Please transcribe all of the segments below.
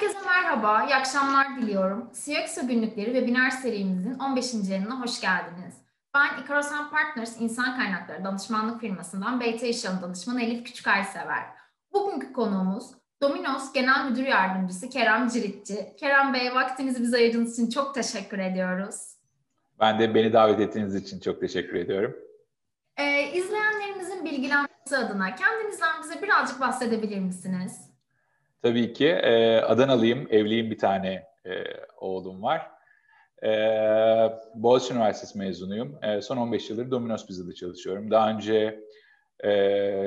Herkese merhaba, iyi akşamlar diliyorum. CXO günlükleri webinar serimizin 15. yayınına hoş geldiniz. Ben Ikarosan Partners İnsan Kaynakları Danışmanlık firmasından BT İşyalın Danışmanı Elif Küçükaysever. Bugünkü konuğumuz Dominos Genel Müdür Yardımcısı Kerem Ciritçi. Kerem Bey vaktinizi bize ayırdığınız için çok teşekkür ediyoruz. Ben de beni davet ettiğiniz için çok teşekkür ediyorum. Ee, izleyenlerimizin bilgilenmesi adına kendinizden bize birazcık bahsedebilir misiniz? Tabii ki. E, Adanalıyım, evliyim bir tane e, oğlum var. E, Boğaziçi Üniversitesi mezunuyum. E, son 15 yıldır Domino's Pizza'da çalışıyorum. Daha önce e,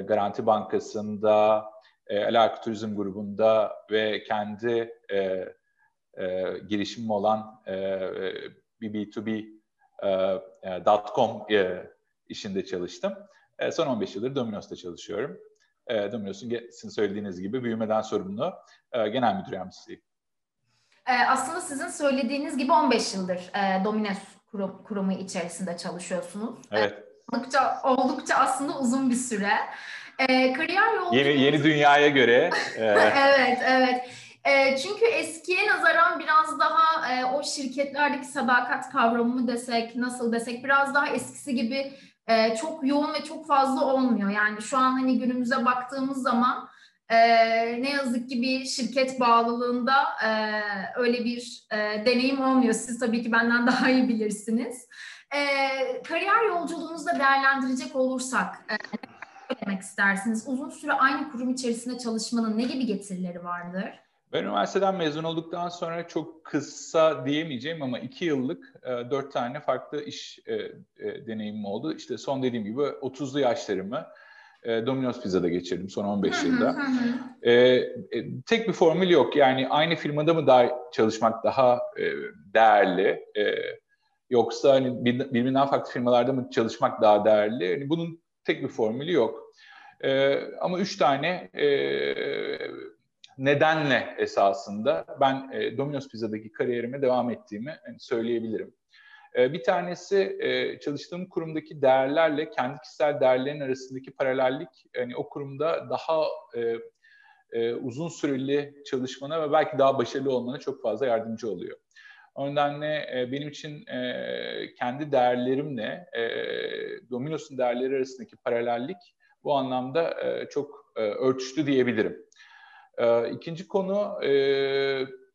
Garanti Bankası'nda, e, Alaka Turizm grubunda ve kendi e, e, girişimim olan e, bir B2B e, .com e, işinde çalıştım. E, son 15 yıldır Domino's'ta çalışıyorum e, Domino's'un sizin söylediğiniz gibi büyümeden sorumlu e, genel müdür yardımcısıyım. E, aslında sizin söylediğiniz gibi 15 yıldır e, Domino's kurum, kurumu içerisinde çalışıyorsunuz. Evet. E, oldukça, oldukça aslında uzun bir süre. E, kariyer yolculuğunuz... Yeni, yeni dünyaya göre. E... evet, evet. E, çünkü eskiye nazaran biraz daha e, o şirketlerdeki sadakat kavramı mı desek, nasıl desek biraz daha eskisi gibi e, çok yoğun ve çok fazla olmuyor. Yani şu an hani günümüze baktığımız zaman e, ne yazık ki bir şirket bağlılığında e, öyle bir e, deneyim olmuyor. Siz tabii ki benden daha iyi bilirsiniz. E, kariyer yolculuğunuzda değerlendirecek olursak e, ne demek istersiniz? Uzun süre aynı kurum içerisinde çalışmanın ne gibi getirileri vardır? Ben üniversiteden mezun olduktan sonra çok kısa diyemeyeceğim ama iki yıllık e, dört tane farklı iş e, e, deneyimim oldu. İşte son dediğim gibi 30'lu yaşlarımı e, Domino's Pizza'da geçirdim son 15 yılda. e, e, tek bir formül yok. Yani aynı firmada mı daha çalışmak daha e, değerli? E, yoksa hani birbirinden farklı firmalarda mı çalışmak daha değerli? Yani bunun tek bir formülü yok. E, ama üç tane e, nedenle esasında ben e, Domino's Pizza'daki kariyerime devam ettiğimi yani söyleyebilirim. E, bir tanesi e, çalıştığım kurumdaki değerlerle kendi kişisel değerlerin arasındaki paralellik yani o kurumda daha uzun süreli çalışmana ve belki daha başarılı olmana çok fazla yardımcı oluyor. O nedenle benim için kendi değerlerimle e, Domino's'un değerleri arasındaki paralellik bu anlamda çok örtüştü diyebilirim. E, ikinci konu e,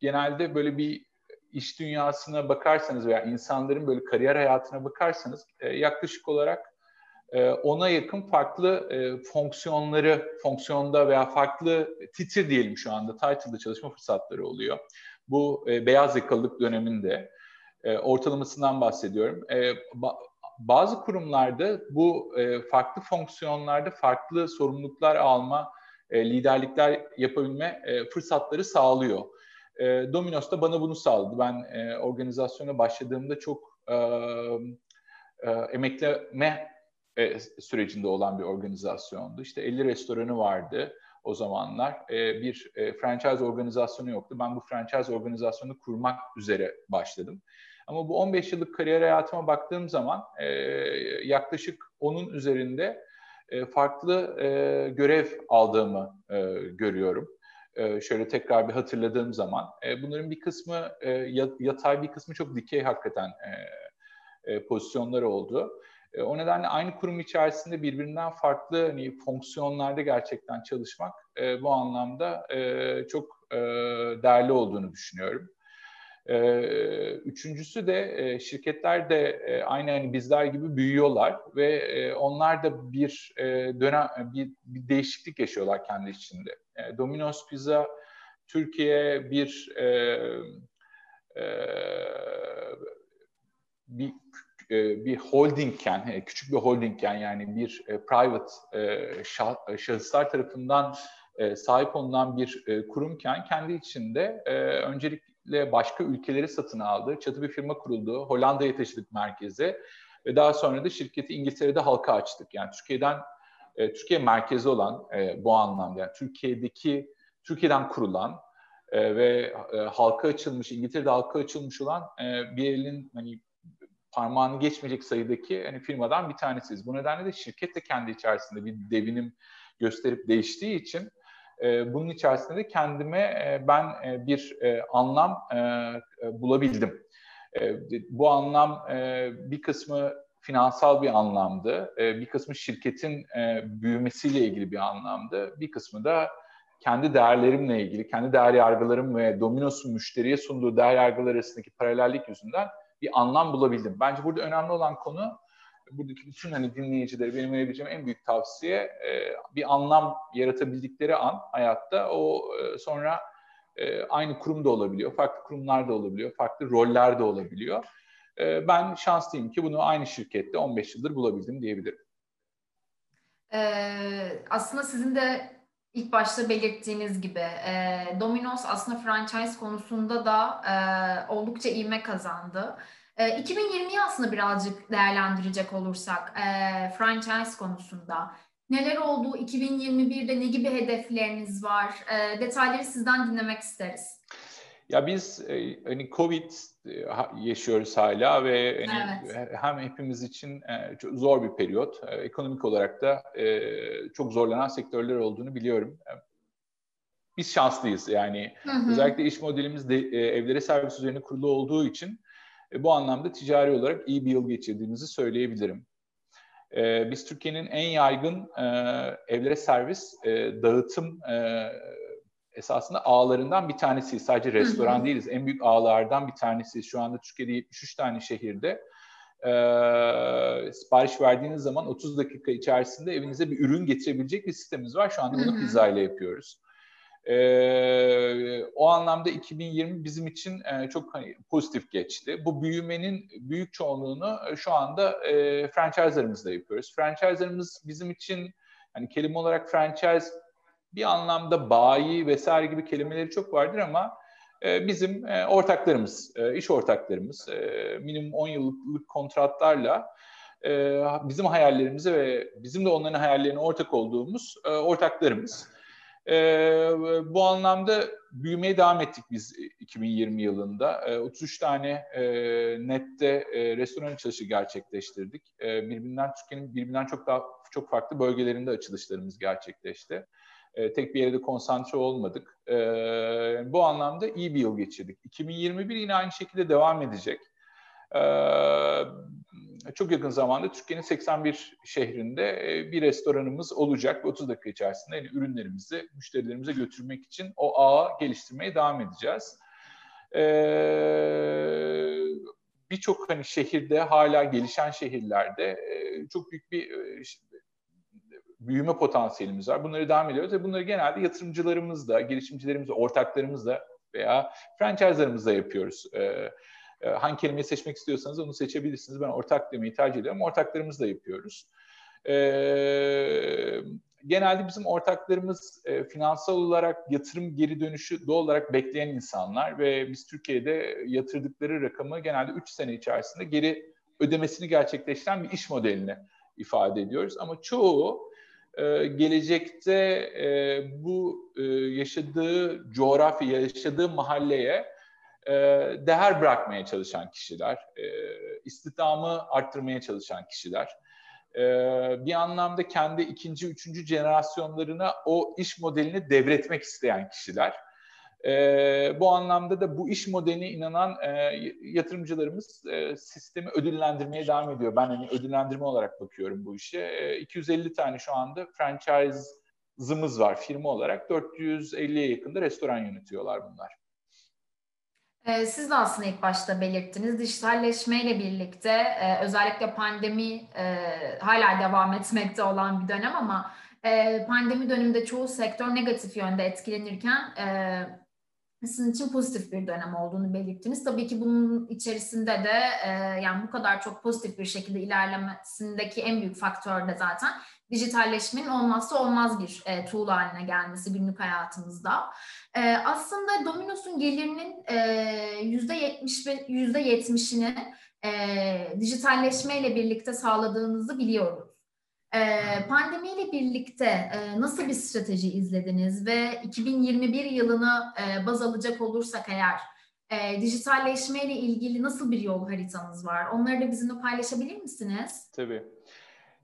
genelde böyle bir iş dünyasına bakarsanız veya insanların böyle kariyer hayatına bakarsanız e, yaklaşık olarak e, ona yakın farklı e, fonksiyonları, fonksiyonda veya farklı titir diyelim şu anda, title'da çalışma fırsatları oluyor. Bu e, beyaz yakalılık döneminde e, ortalamasından bahsediyorum. E, ba- bazı kurumlarda bu e, farklı fonksiyonlarda farklı sorumluluklar alma e, liderlikler yapabilme e, fırsatları sağlıyor. E, Domino's da bana bunu sağladı. Ben e, organizasyona başladığımda çok emekleme sürecinde olan bir organizasyondu. İşte 50 restoranı vardı o zamanlar. Bir franchise organizasyonu yoktu. Ben bu franchise organizasyonu kurmak üzere başladım. Ama bu 15 yıllık kariyer hayatıma baktığım zaman yaklaşık onun üzerinde e, farklı e, görev aldığımı e, görüyorum. Şöyle tekrar bir hatırladığım zaman bunların bir kısmı yatay bir kısmı çok dikey hakikaten e, e, pozisyonlar oldu. O nedenle aynı kurum içerisinde birbirinden farklı hani, fonksiyonlarda gerçekten çalışmak bu anlamda çok değerli olduğunu düşünüyorum. Ee, üçüncüsü de e, şirketler de e, aynı hani bizler gibi büyüyorlar ve e, onlar da bir dönem bir, bir değişiklik yaşıyorlar kendi içinde. Domino's Pizza Türkiye bir bir bir holdingken, küçük bir holdingken yani bir private şahıslar tarafından sahip olunan bir kurumken kendi içinde öncelik başka ülkeleri satın aldı. Çatı bir firma kuruldu. Hollanda'ya taşıdık merkezi. Ve daha sonra da şirketi İngiltere'de halka açtık. Yani Türkiye'den e, Türkiye merkezi olan e, bu anlamda yani Türkiye'deki Türkiye'den kurulan e, ve e, halka açılmış İngiltere'de halka açılmış olan e, bir elin hani parmağını geçmeyecek sayıdaki hani firmadan bir tanesiyiz. Bu nedenle de şirket de kendi içerisinde bir devinim gösterip değiştiği için e, bunun içerisinde de kendime e, ben e, bir e, anlam bulabildim. Bu anlam bir kısmı finansal bir anlamdı, bir kısmı şirketin büyümesiyle ilgili bir anlamdı, bir kısmı da kendi değerlerimle ilgili, kendi değer yargılarım ve Domino's'un müşteriye sunduğu değer yargılar arasındaki paralellik yüzünden bir anlam bulabildim. Bence burada önemli olan konu buradaki bütün hani dinleyicilere benim verebileceğim en büyük tavsiye e, bir anlam yaratabildikleri an hayatta o e, sonra e, aynı kurumda olabiliyor, farklı kurumlarda olabiliyor, farklı rollerde olabiliyor. E, ben şanslıyım ki bunu aynı şirkette 15 yıldır bulabildim diyebilirim. Ee, aslında sizin de ilk başta belirttiğiniz gibi e, Domino's aslında franchise konusunda da e, oldukça ivme kazandı. E, 2020'yi aslında birazcık değerlendirecek olursak e, franchise konusunda neler oldu? 2021'de ne gibi hedefleriniz var? E, detayları sizden dinlemek isteriz. Ya biz e, hani Covid yaşıyoruz hala ve hani evet. hem hepimiz için zor bir periyot. Ekonomik olarak da çok zorlanan sektörler olduğunu biliyorum. Biz şanslıyız yani hı hı. özellikle iş modelimiz de evlere servis üzerine kurulu olduğu için bu anlamda ticari olarak iyi bir yıl geçirdiğimizi söyleyebilirim. Biz Türkiye'nin en yaygın evlere servis dağıtım esasında ağlarından bir tanesi. Sadece restoran değiliz. En büyük ağlardan bir tanesi. Şu anda Türkiye'de 73 tane şehirde e, sipariş verdiğiniz zaman 30 dakika içerisinde evinize bir ürün getirebilecek bir sistemimiz var. Şu anda bunu pizza ile yapıyoruz. E, o anlamda 2020 bizim için e, çok hani, pozitif geçti. Bu büyümenin büyük çoğunluğunu e, şu anda e, franchise'larımızla yapıyoruz. Franchise'larımız bizim için hani kelime olarak franchise bir anlamda bayi vesaire gibi kelimeleri çok vardır ama e, bizim e, ortaklarımız, e, iş ortaklarımız e, minimum 10 yıllık kontratlarla e, bizim hayallerimize ve bizim de onların hayallerine ortak olduğumuz e, ortaklarımız. E, bu anlamda büyümeye devam ettik biz 2020 yılında. E, 33 tane e, nette e, restoran açılışı gerçekleştirdik. E, birbirinden Türkiye'nin birbirinden çok daha çok farklı bölgelerinde açılışlarımız gerçekleşti. E, tek bir yere de konsantre olmadık. E, bu anlamda iyi bir yıl geçirdik. 2021 yine aynı şekilde devam edecek. E, çok yakın zamanda Türkiye'nin 81 şehrinde e, bir restoranımız olacak. 30 dakika içerisinde yani ürünlerimizi müşterilerimize götürmek için o ağı geliştirmeye devam edeceğiz. E, Birçok hani şehirde hala gelişen şehirlerde e, çok büyük bir e, büyüme potansiyelimiz var. Bunları devam ediyoruz ve bunları genelde yatırımcılarımızla, girişimcilerimizle, ortaklarımızla veya franchise'larımızla yapıyoruz. Ee, e, hangi kelimeyi seçmek istiyorsanız onu seçebilirsiniz. Ben ortak demeyi tercih ediyorum. Ortaklarımızla yapıyoruz. Ee, genelde bizim ortaklarımız e, finansal olarak yatırım geri dönüşü doğal olarak bekleyen insanlar ve biz Türkiye'de yatırdıkları rakamı genelde 3 sene içerisinde geri ödemesini gerçekleştiren bir iş modelini ifade ediyoruz. Ama çoğu e, gelecekte e, bu yaşadığı coğrafya, yaşadığı mahalleye e, değer bırakmaya çalışan kişiler, e, istihdamı arttırmaya çalışan kişiler. E, bir anlamda kendi ikinci, üçüncü jenerasyonlarına o iş modelini devretmek isteyen kişiler. E, bu anlamda da bu iş modeline inanan yatırımcılarımız sistemi ödüllendirmeye devam ediyor. Ben hani ödüllendirme olarak bakıyorum bu işe. E, 250 tane şu anda franchise'ımız var firma olarak. 450'ye yakında restoran yönetiyorlar bunlar. E, siz de aslında ilk başta belirttiniz. Dijitalleşmeyle birlikte e, özellikle pandemi e, hala devam etmekte olan bir dönem ama pandemi döneminde çoğu sektör negatif yönde etkilenirken sizin için pozitif bir dönem olduğunu belirttiniz. Tabii ki bunun içerisinde de e, yani bu kadar çok pozitif bir şekilde ilerlemesindeki en büyük faktör de zaten dijitalleşmenin olmazsa olmaz bir e, tool haline gelmesi günlük hayatımızda. E, aslında Domino's'un gelirinin ve yüzde yetmişini dijitalleşmeyle birlikte sağladığınızı biliyoruz. Ee, pandemiyle birlikte e, nasıl bir strateji izlediniz ve 2021 yılını e, baz alacak olursak eğer e, dijitalleşmeyle ilgili nasıl bir yol haritanız var? Onları da bizimle paylaşabilir misiniz? Tabii.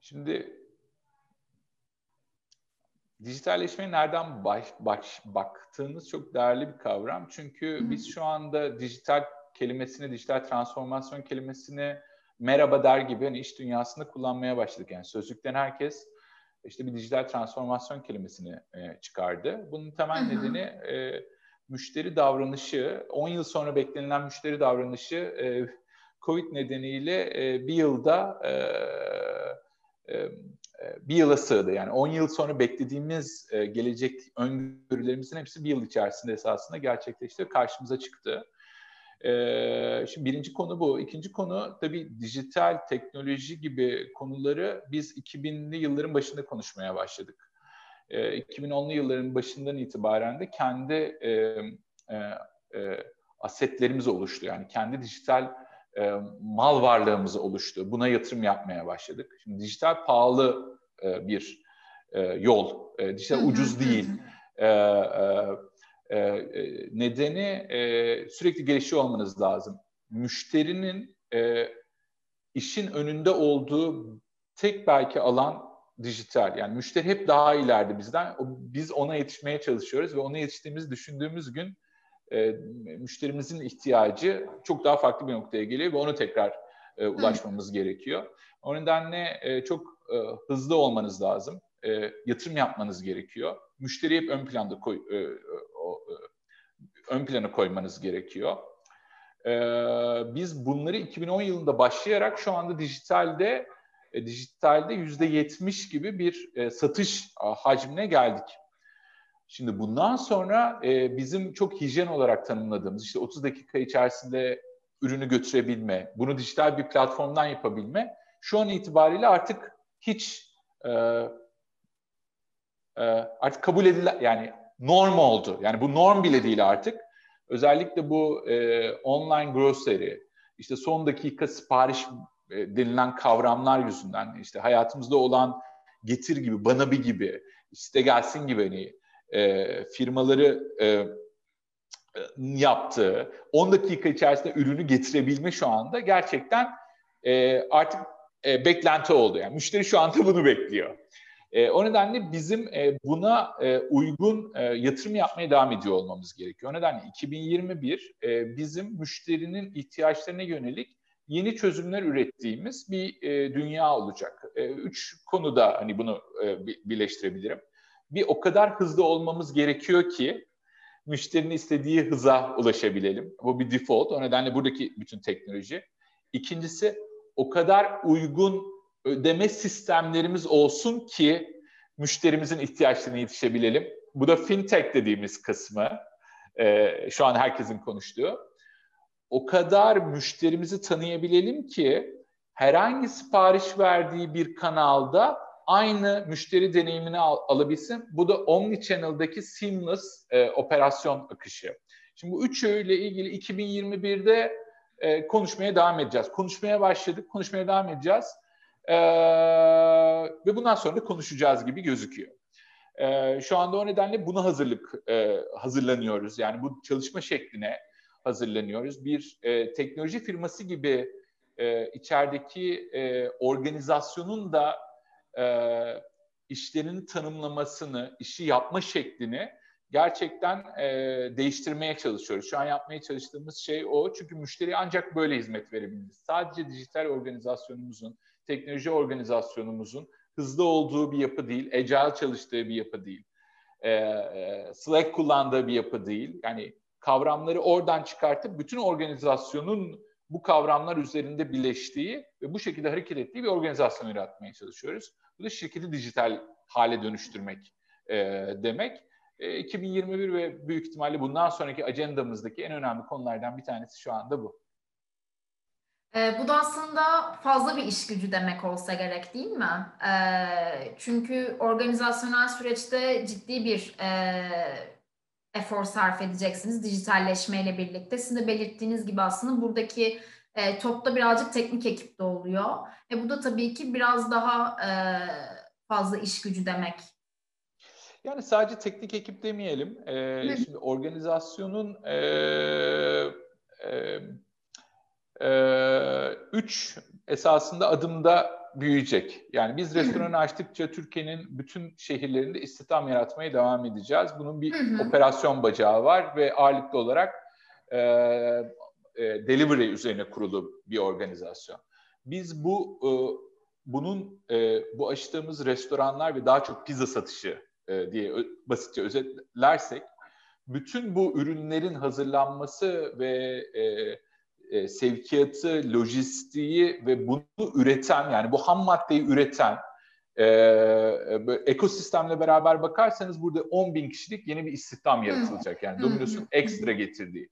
Şimdi dijitalleşmeye nereden baş, baş, baktığınız çok değerli bir kavram. Çünkü Hı. biz şu anda dijital kelimesini, dijital transformasyon kelimesini merhaba der gibi hani iş dünyasında kullanmaya başladık. Yani sözlükten herkes işte bir dijital transformasyon kelimesini e, çıkardı. Bunun temel Hı-hı. nedeni e, müşteri davranışı, 10 yıl sonra beklenilen müşteri davranışı e, COVID nedeniyle e, bir yılda e, e, bir yıla sığdı. Yani 10 yıl sonra beklediğimiz e, gelecek öngörülerimizin hepsi bir yıl içerisinde esasında gerçekleşti, karşımıza çıktı. Ee, şimdi birinci konu bu. İkinci konu tabii dijital teknoloji gibi konuları biz 2000'li yılların başında konuşmaya başladık. Ee, 2010'lu yılların başından itibaren de kendi e, e, asetlerimiz oluştu. Yani kendi dijital mal varlığımız oluştu. Buna yatırım yapmaya başladık. Şimdi dijital pahalı e, bir e, yol. E, dijital ucuz değil. E, e, ee, e, nedeni e, sürekli gelişiyor olmanız lazım. Müşterinin e, işin önünde olduğu tek belki alan dijital. Yani müşteri hep daha ileride bizden. Biz ona yetişmeye çalışıyoruz ve ona yetiştiğimizi düşündüğümüz gün e, müşterimizin ihtiyacı çok daha farklı bir noktaya geliyor ve onu tekrar e, ulaşmamız Hı. gerekiyor. O nedenle e, çok e, hızlı olmanız lazım. E, yatırım yapmanız gerekiyor. Müşteri hep ön planda koy, e, ön plana koymanız gerekiyor. Ee, biz bunları 2010 yılında başlayarak şu anda dijitalde e, dijitalde yüzde yetmiş gibi bir e, satış hacmine geldik. Şimdi bundan sonra e, bizim çok hijyen olarak tanımladığımız işte 30 dakika içerisinde ürünü götürebilme, bunu dijital bir platformdan yapabilme şu an itibariyle artık hiç e, e, artık kabul edilen yani norm oldu. Yani bu norm bile değil artık. Özellikle bu e, online grocery, işte son dakika sipariş e, denilen kavramlar yüzünden işte hayatımızda olan getir gibi, bana bir gibi, işte gelsin gibi hani e, firmaları e, yaptığı 10 dakika içerisinde ürünü getirebilme şu anda gerçekten e, artık e, beklenti oldu. Yani müşteri şu anda bunu bekliyor. E, o nedenle bizim e, buna e, uygun e, yatırım yapmaya devam ediyor olmamız gerekiyor. O nedenle 2021 e, bizim müşterinin ihtiyaçlarına yönelik yeni çözümler ürettiğimiz bir e, dünya olacak. E, üç konuda hani bunu e, birleştirebilirim. Bir o kadar hızlı olmamız gerekiyor ki müşterinin istediği hıza ulaşabilelim. Bu bir default. O nedenle buradaki bütün teknoloji. İkincisi o kadar uygun ödeme sistemlerimiz olsun ki müşterimizin ihtiyaçlarına yetişebilelim. Bu da fintech dediğimiz kısmı. E, şu an herkesin konuştuğu. O kadar müşterimizi tanıyabilelim ki herhangi sipariş verdiği bir kanalda aynı müşteri deneyimini al, alabilsin. Bu da Omnichannel'daki seamless e, operasyon akışı. Şimdi bu üçüyle ilgili 2021'de e, konuşmaya devam edeceğiz. Konuşmaya başladık, konuşmaya devam edeceğiz. Ee, ve bundan sonra da konuşacağız gibi gözüküyor. Ee, şu anda o nedenle buna hazırlık e, hazırlanıyoruz. Yani bu çalışma şekline hazırlanıyoruz. Bir e, teknoloji firması gibi e, içerideki e, organizasyonun da e, işlerin tanımlamasını, işi yapma şeklini gerçekten e, değiştirmeye çalışıyoruz. Şu an yapmaya çalıştığımız şey o. Çünkü müşteriye ancak böyle hizmet verebiliriz. Sadece dijital organizasyonumuzun, teknoloji organizasyonumuzun hızlı olduğu bir yapı değil, agile çalıştığı bir yapı değil, e, e, Slack kullandığı bir yapı değil. Yani kavramları oradan çıkartıp bütün organizasyonun bu kavramlar üzerinde birleştiği ve bu şekilde hareket ettiği bir organizasyon yaratmaya çalışıyoruz. Bu da şirketi dijital hale dönüştürmek e, demek. E, 2021 ve büyük ihtimalle bundan sonraki ajandamızdaki en önemli konulardan bir tanesi şu anda bu. E, bu da aslında fazla bir iş gücü demek olsa gerek değil mi? E, çünkü organizasyonel süreçte ciddi bir e, efor sarf edeceksiniz dijitalleşmeyle birlikte. Sizin de belirttiğiniz gibi aslında buradaki e, topta birazcık teknik ekip de oluyor. E, bu da tabii ki biraz daha e, fazla iş gücü demek. Yani sadece teknik ekip demeyelim. E, şimdi organizasyonun e, e, e, üç esasında adımda büyüyecek. Yani biz restoranı açtıkça Türkiye'nin bütün şehirlerinde istihdam yaratmaya devam edeceğiz. Bunun bir operasyon bacağı var ve ağırlıklı olarak e, e, delivery üzerine kurulu bir organizasyon. Biz bu e, bunun e, bu açtığımız restoranlar ve daha çok pizza satışı e, diye basitçe özetlersek bütün bu ürünlerin hazırlanması ve e, e, sevkiyatı, lojistiği ve bunu üreten yani bu ham maddeyi üreten e, ekosistemle beraber bakarsanız burada 10 bin kişilik yeni bir istihdam yaratılacak. Yani Domino's'un ekstra getirdiği.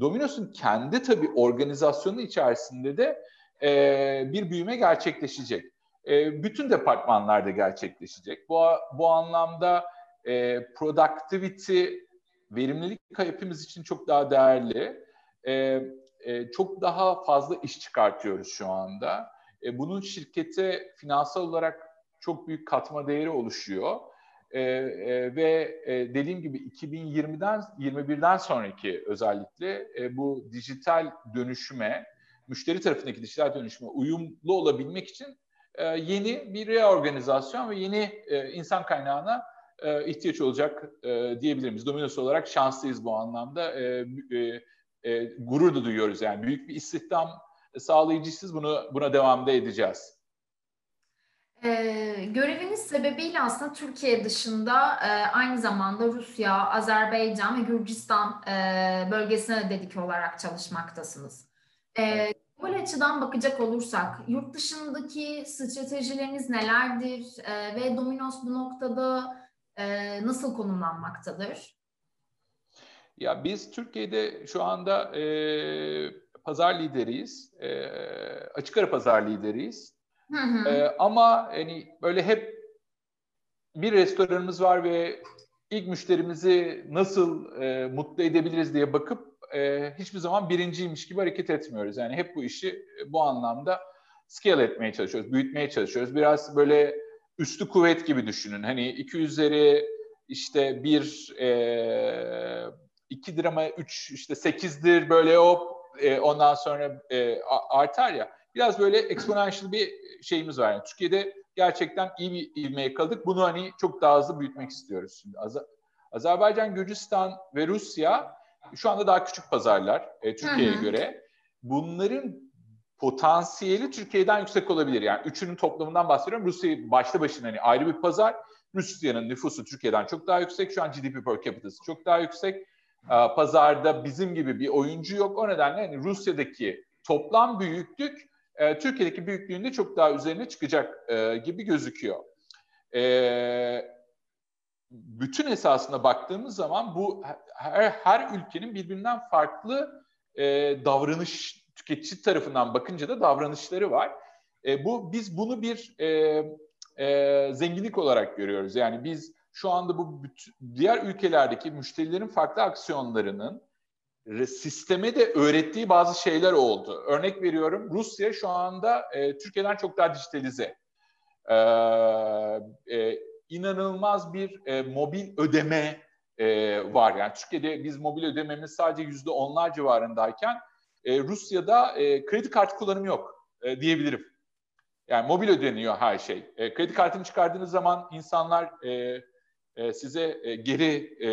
Domino's'un kendi tabii organizasyonu içerisinde de e, bir büyüme gerçekleşecek. E, bütün departmanlarda gerçekleşecek. Bu, bu anlamda e, productivity, verimlilik hepimiz için çok daha değerli. E, e, çok daha fazla iş çıkartıyoruz şu anda. E, bunun şirkete finansal olarak çok büyük katma değeri oluşuyor. E, e, ve e, dediğim gibi 2020'den 21'den sonraki özellikle e, bu dijital dönüşüme, müşteri tarafındaki dijital dönüşüme uyumlu olabilmek için e, yeni bir reorganizasyon ve yeni e, insan kaynağına e, ihtiyaç olacak e, diyebilirim. Biz Domino's olarak şanslıyız bu anlamda. E, e, e, gurur da duyuyoruz yani. Büyük bir istihdam sağlayıcısız bunu buna devam da edeceğiz. Ee, göreviniz sebebiyle aslında Türkiye dışında e, aynı zamanda Rusya, Azerbaycan ve Gürcistan e, bölgesine dedik olarak çalışmaktasınız. E, global açıdan bakacak olursak yurt dışındaki stratejileriniz nelerdir e, ve Domino's bu noktada e, nasıl konumlanmaktadır? Ya biz Türkiye'de şu anda e, pazar lideriyiz. E, açık ara pazar lideriyiz. Hı hı. E, ama hani böyle hep bir restoranımız var ve ilk müşterimizi nasıl e, mutlu edebiliriz diye bakıp e, hiçbir zaman birinciymiş gibi hareket etmiyoruz. Yani hep bu işi bu anlamda scale etmeye çalışıyoruz, büyütmeye çalışıyoruz. Biraz böyle üstü kuvvet gibi düşünün. Hani iki üzeri işte bir e, 2 drama 3 işte 8'dir böyle hop e, ondan sonra e, artar ya. Biraz böyle exponential bir şeyimiz var. Yani Türkiye'de gerçekten iyi bir ivmeye kaldık. Bunu hani çok daha hızlı büyütmek istiyoruz şimdi. Az Azerbaycan, Gürcistan ve Rusya şu anda daha küçük pazarlar e, Türkiye'ye göre. Bunların potansiyeli Türkiye'den yüksek olabilir. Yani üçünün toplamından bahsediyorum. Rusya başta başına hani ayrı bir pazar. Rusya'nın nüfusu Türkiye'den çok daha yüksek. Şu an GDP per capita'sı çok daha yüksek. Ee, pazarda bizim gibi bir oyuncu yok. O nedenle hani Rusya'daki toplam büyüklük e, Türkiye'deki büyüklüğünde çok daha üzerine çıkacak e, gibi gözüküyor. E, bütün esasına baktığımız zaman bu her, her ülkenin birbirinden farklı e, davranış tüketici tarafından bakınca da davranışları var. E, bu biz bunu bir e, e, zenginlik olarak görüyoruz. Yani biz şu anda bu diğer ülkelerdeki müşterilerin farklı aksiyonlarının sisteme de öğrettiği bazı şeyler oldu. Örnek veriyorum Rusya şu anda e, Türkiye'den çok daha dijitalize. E, e, inanılmaz bir e, mobil ödeme e, var. Yani Türkiye'de biz mobil ödememiz sadece yüzde onlar civarındayken e, Rusya'da e, kredi kartı kullanımı yok e, diyebilirim. Yani mobil ödeniyor her şey. E, kredi kartını çıkardığınız zaman insanlar e, e, size e, geri e,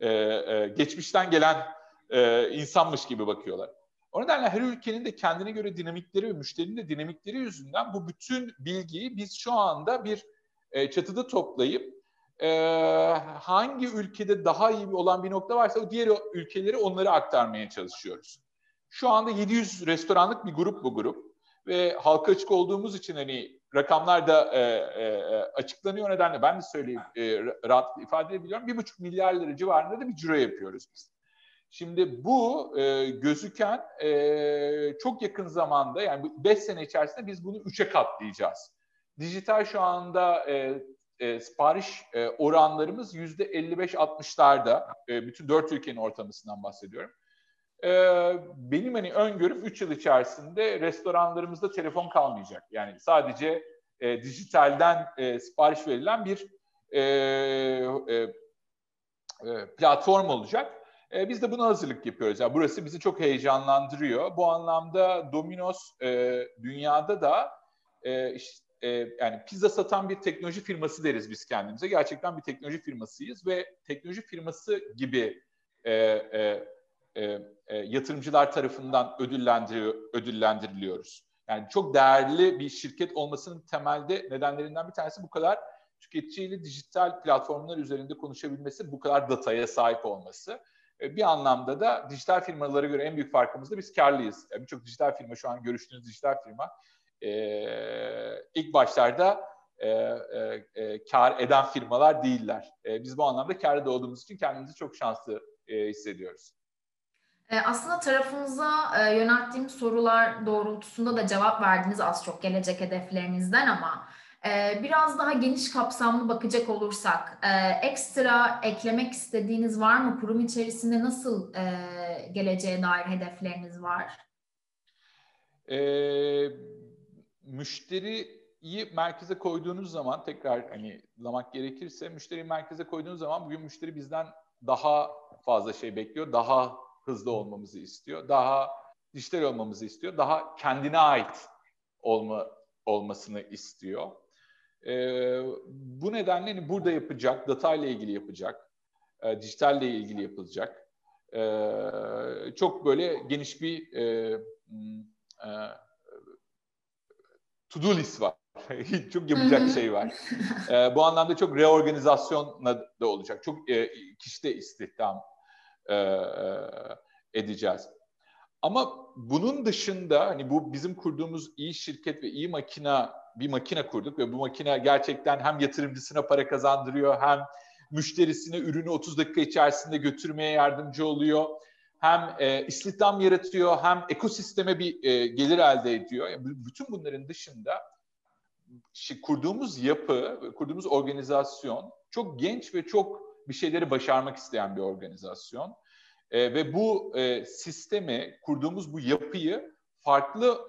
e, e, geçmişten gelen e, insanmış gibi bakıyorlar. O nedenle her ülkenin de kendine göre dinamikleri ve müşterinin de dinamikleri yüzünden bu bütün bilgiyi biz şu anda bir e, çatıda toplayıp e, hangi ülkede daha iyi olan bir nokta varsa o diğer ülkeleri onları aktarmaya çalışıyoruz. Şu anda 700 restoranlık bir grup bu grup ve halka açık olduğumuz için hani rakamlar da e, e, açıklanıyor nedenle ben de söyleyeyim e, rahat ifade edebiliyorum. Bir buçuk milyar lira civarında da bir ciro yapıyoruz biz. Şimdi bu e, gözüken e, çok yakın zamanda yani 5 sene içerisinde biz bunu 3'e katlayacağız. Dijital şu anda e, e, sipariş e, oranlarımız yüzde 55-60'larda. E, bütün dört ülkenin ortalamasından bahsediyorum. E, benim hani öngörüm 3 yıl içerisinde restoranlarımızda telefon kalmayacak. Yani sadece e, dijitalden e, sipariş verilen bir e, e, e, platform olacak. E, biz de buna hazırlık yapıyoruz. Yani burası bizi çok heyecanlandırıyor. Bu anlamda Domino's e, dünyada da e, işte, e, yani pizza satan bir teknoloji firması deriz biz kendimize. Gerçekten bir teknoloji firmasıyız ve teknoloji firması gibi e, e, e, e, yatırımcılar tarafından ödüllendiriliyoruz. Yani çok değerli bir şirket olmasının temelde nedenlerinden bir tanesi bu kadar tüketiciyle dijital platformlar üzerinde konuşabilmesi, bu kadar dataya sahip olması. E, bir anlamda da dijital firmalara göre en büyük farkımız da biz karlıyız. Birçok dijital firma şu an görüştüğünüz dijital firma e, ilk başlarda e, e, e, kar eden firmalar değiller. E, biz bu anlamda karda olduğumuz için kendimizi çok şanslı e, hissediyoruz. E, aslında tarafınıza e, yönelttiğim sorular doğrultusunda da cevap verdiniz az çok gelecek hedeflerinizden ama biraz daha geniş kapsamlı bakacak olursak ekstra eklemek istediğiniz var mı? Kurum içerisinde nasıl geleceğe dair hedefleriniz var? E, müşteriyi merkeze koyduğunuz zaman tekrar hani lamak gerekirse müşteriyi merkeze koyduğunuz zaman bugün müşteri bizden daha fazla şey bekliyor. Daha hızlı olmamızı istiyor. Daha dijital olmamızı istiyor. Daha kendine ait olma olmasını istiyor. Ee, bu nedenle hani burada yapacak, data ile ilgili yapacak, e, dijitalle ilgili yapılacak. E, çok böyle geniş bir e, e, to-do list var. çok yapacak şey var. E, bu anlamda çok reorganizasyonla da olacak. Çok e, kişide istihdam e, e, edeceğiz. Ama bunun dışında hani bu bizim kurduğumuz iyi şirket ve iyi makina bir makine kurduk ve bu makine gerçekten hem yatırımcısına para kazandırıyor hem müşterisine ürünü 30 dakika içerisinde götürmeye yardımcı oluyor. Hem e, istihdam yaratıyor hem ekosisteme bir e, gelir elde ediyor. Yani bütün bunların dışında kurduğumuz yapı, kurduğumuz organizasyon çok genç ve çok bir şeyleri başarmak isteyen bir organizasyon. E, ve bu e, sistemi, kurduğumuz bu yapıyı farklı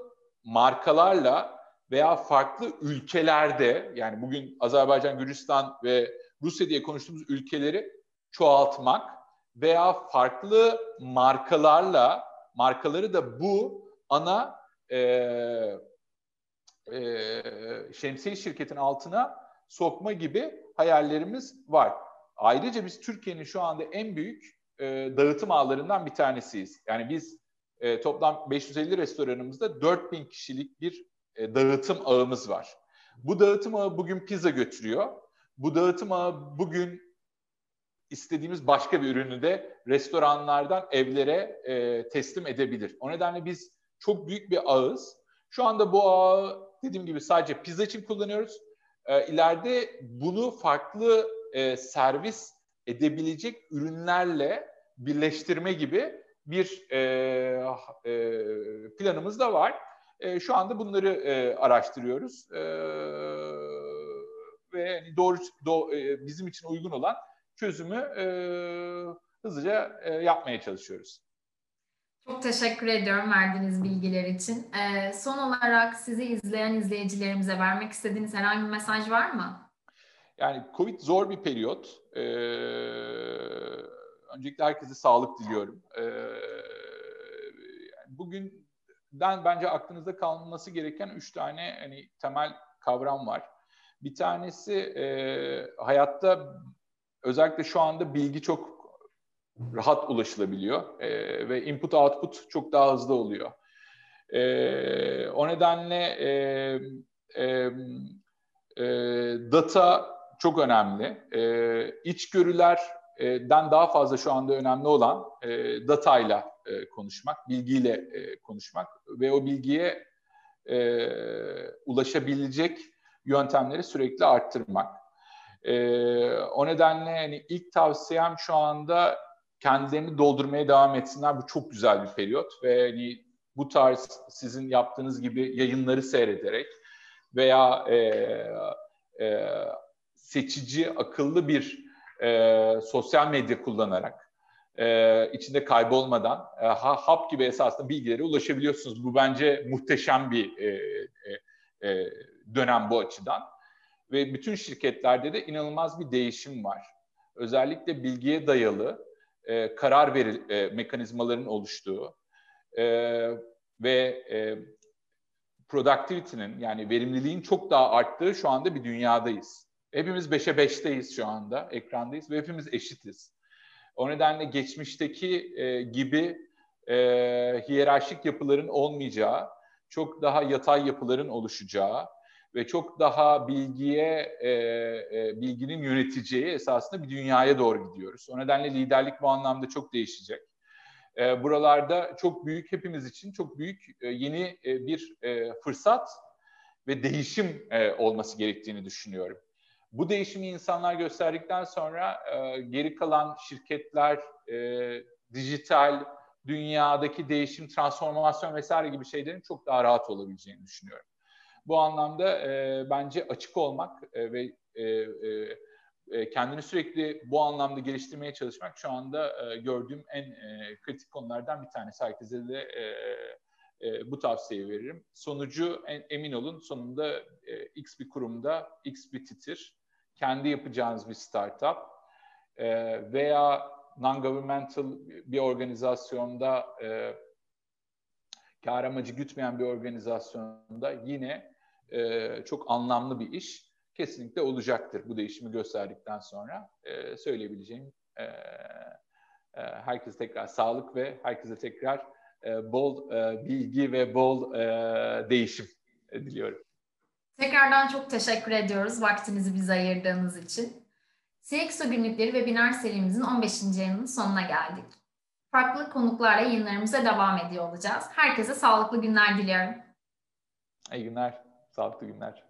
markalarla veya farklı ülkelerde yani bugün Azerbaycan, Gürcistan ve Rusya diye konuştuğumuz ülkeleri çoğaltmak veya farklı markalarla markaları da bu ana e, e, şemsiye şirketin altına sokma gibi hayallerimiz var. Ayrıca biz Türkiye'nin şu anda en büyük e, dağıtım ağlarından bir tanesiyiz. Yani biz e, toplam 550 restoranımızda 4000 kişilik bir e, dağıtım ağımız var. Bu dağıtım ağı bugün pizza götürüyor. Bu dağıtım ağı bugün istediğimiz başka bir ürünü de restoranlardan evlere e, teslim edebilir. O nedenle biz çok büyük bir ağız. Şu anda bu ağı dediğim gibi sadece pizza için kullanıyoruz. E, ileride bunu farklı e, servis edebilecek ürünlerle birleştirme gibi bir e, e, planımız da var. E, şu anda bunları e, araştırıyoruz e, ve hani doğru do, e, bizim için uygun olan çözümü e, hızlıca e, yapmaya çalışıyoruz. Çok teşekkür ediyorum verdiğiniz bilgiler için. Ee, son olarak sizi izleyen izleyicilerimize vermek istediğiniz herhangi bir mesaj var mı? Yani Covid zor bir periyot. Ee, öncelikle herkese sağlık diliyorum. Ee, bugünden bence aklınızda kalması gereken üç tane hani temel kavram var. Bir tanesi e, hayatta özellikle şu anda bilgi çok rahat ulaşılabiliyor e, ve input output çok daha hızlı oluyor. E, o nedenle e, e, e, data çok önemli. E, içgörülerden daha fazla şu anda önemli olan e, datayla e, konuşmak, bilgiyle e, konuşmak ve o bilgiye e, ulaşabilecek yöntemleri sürekli arttırmak. E, o nedenle hani ilk tavsiyem şu anda kendilerini doldurmaya devam etsinler. Bu çok güzel bir periyot ve hani bu tarz sizin yaptığınız gibi yayınları seyrederek veya e, e, seçici, akıllı bir e, sosyal medya kullanarak e, içinde kaybolmadan e, hap gibi esasında bilgilere ulaşabiliyorsunuz. Bu bence muhteşem bir e, e, e, dönem bu açıdan. Ve bütün şirketlerde de inanılmaz bir değişim var. Özellikle bilgiye dayalı e, karar veril e, mekanizmaların oluştuğu e, ve e, productivity'nin yani verimliliğin çok daha arttığı şu anda bir dünyadayız. Hepimiz 5'e 5'teyiz şu anda, ekrandayız ve hepimiz eşitiz. O nedenle geçmişteki e, gibi e, hiyerarşik yapıların olmayacağı, çok daha yatay yapıların oluşacağı ve çok daha bilgiye, e, e, bilginin yöneteceği esasında bir dünyaya doğru gidiyoruz. O nedenle liderlik bu anlamda çok değişecek. E, buralarda çok büyük, hepimiz için çok büyük e, yeni e, bir e, fırsat ve değişim e, olması gerektiğini düşünüyorum. Bu değişimi insanlar gösterdikten sonra e, geri kalan şirketler, e, dijital, dünyadaki değişim, transformasyon vesaire gibi şeylerin çok daha rahat olabileceğini düşünüyorum. Bu anlamda e, bence açık olmak e, ve e, e, e kendini sürekli bu anlamda geliştirmeye çalışmak şu anda e, gördüğüm en e, kritik konulardan bir tanesi. Herkese de e, e, bu tavsiyeyi veririm. Sonucu en, emin olun sonunda e, X bir kurumda, X bir titir kendi yapacağınız bir startup e, veya non-governmental bir organizasyonda e, kar amacı gütmeyen bir organizasyonda yine e, çok anlamlı bir iş kesinlikle olacaktır bu değişimi gösterdikten sonra e, söyleyebileceğim e, e, herkese tekrar sağlık ve herkese tekrar e, bol e, bilgi ve bol e, değişim diliyorum. Tekrardan çok teşekkür ediyoruz vaktinizi bize ayırdığınız için. CXO günlükleri webinar serimizin 15. yayının sonuna geldik. Farklı konuklarla yayınlarımıza devam ediyor olacağız. Herkese sağlıklı günler diliyorum. İyi günler, sağlıklı günler.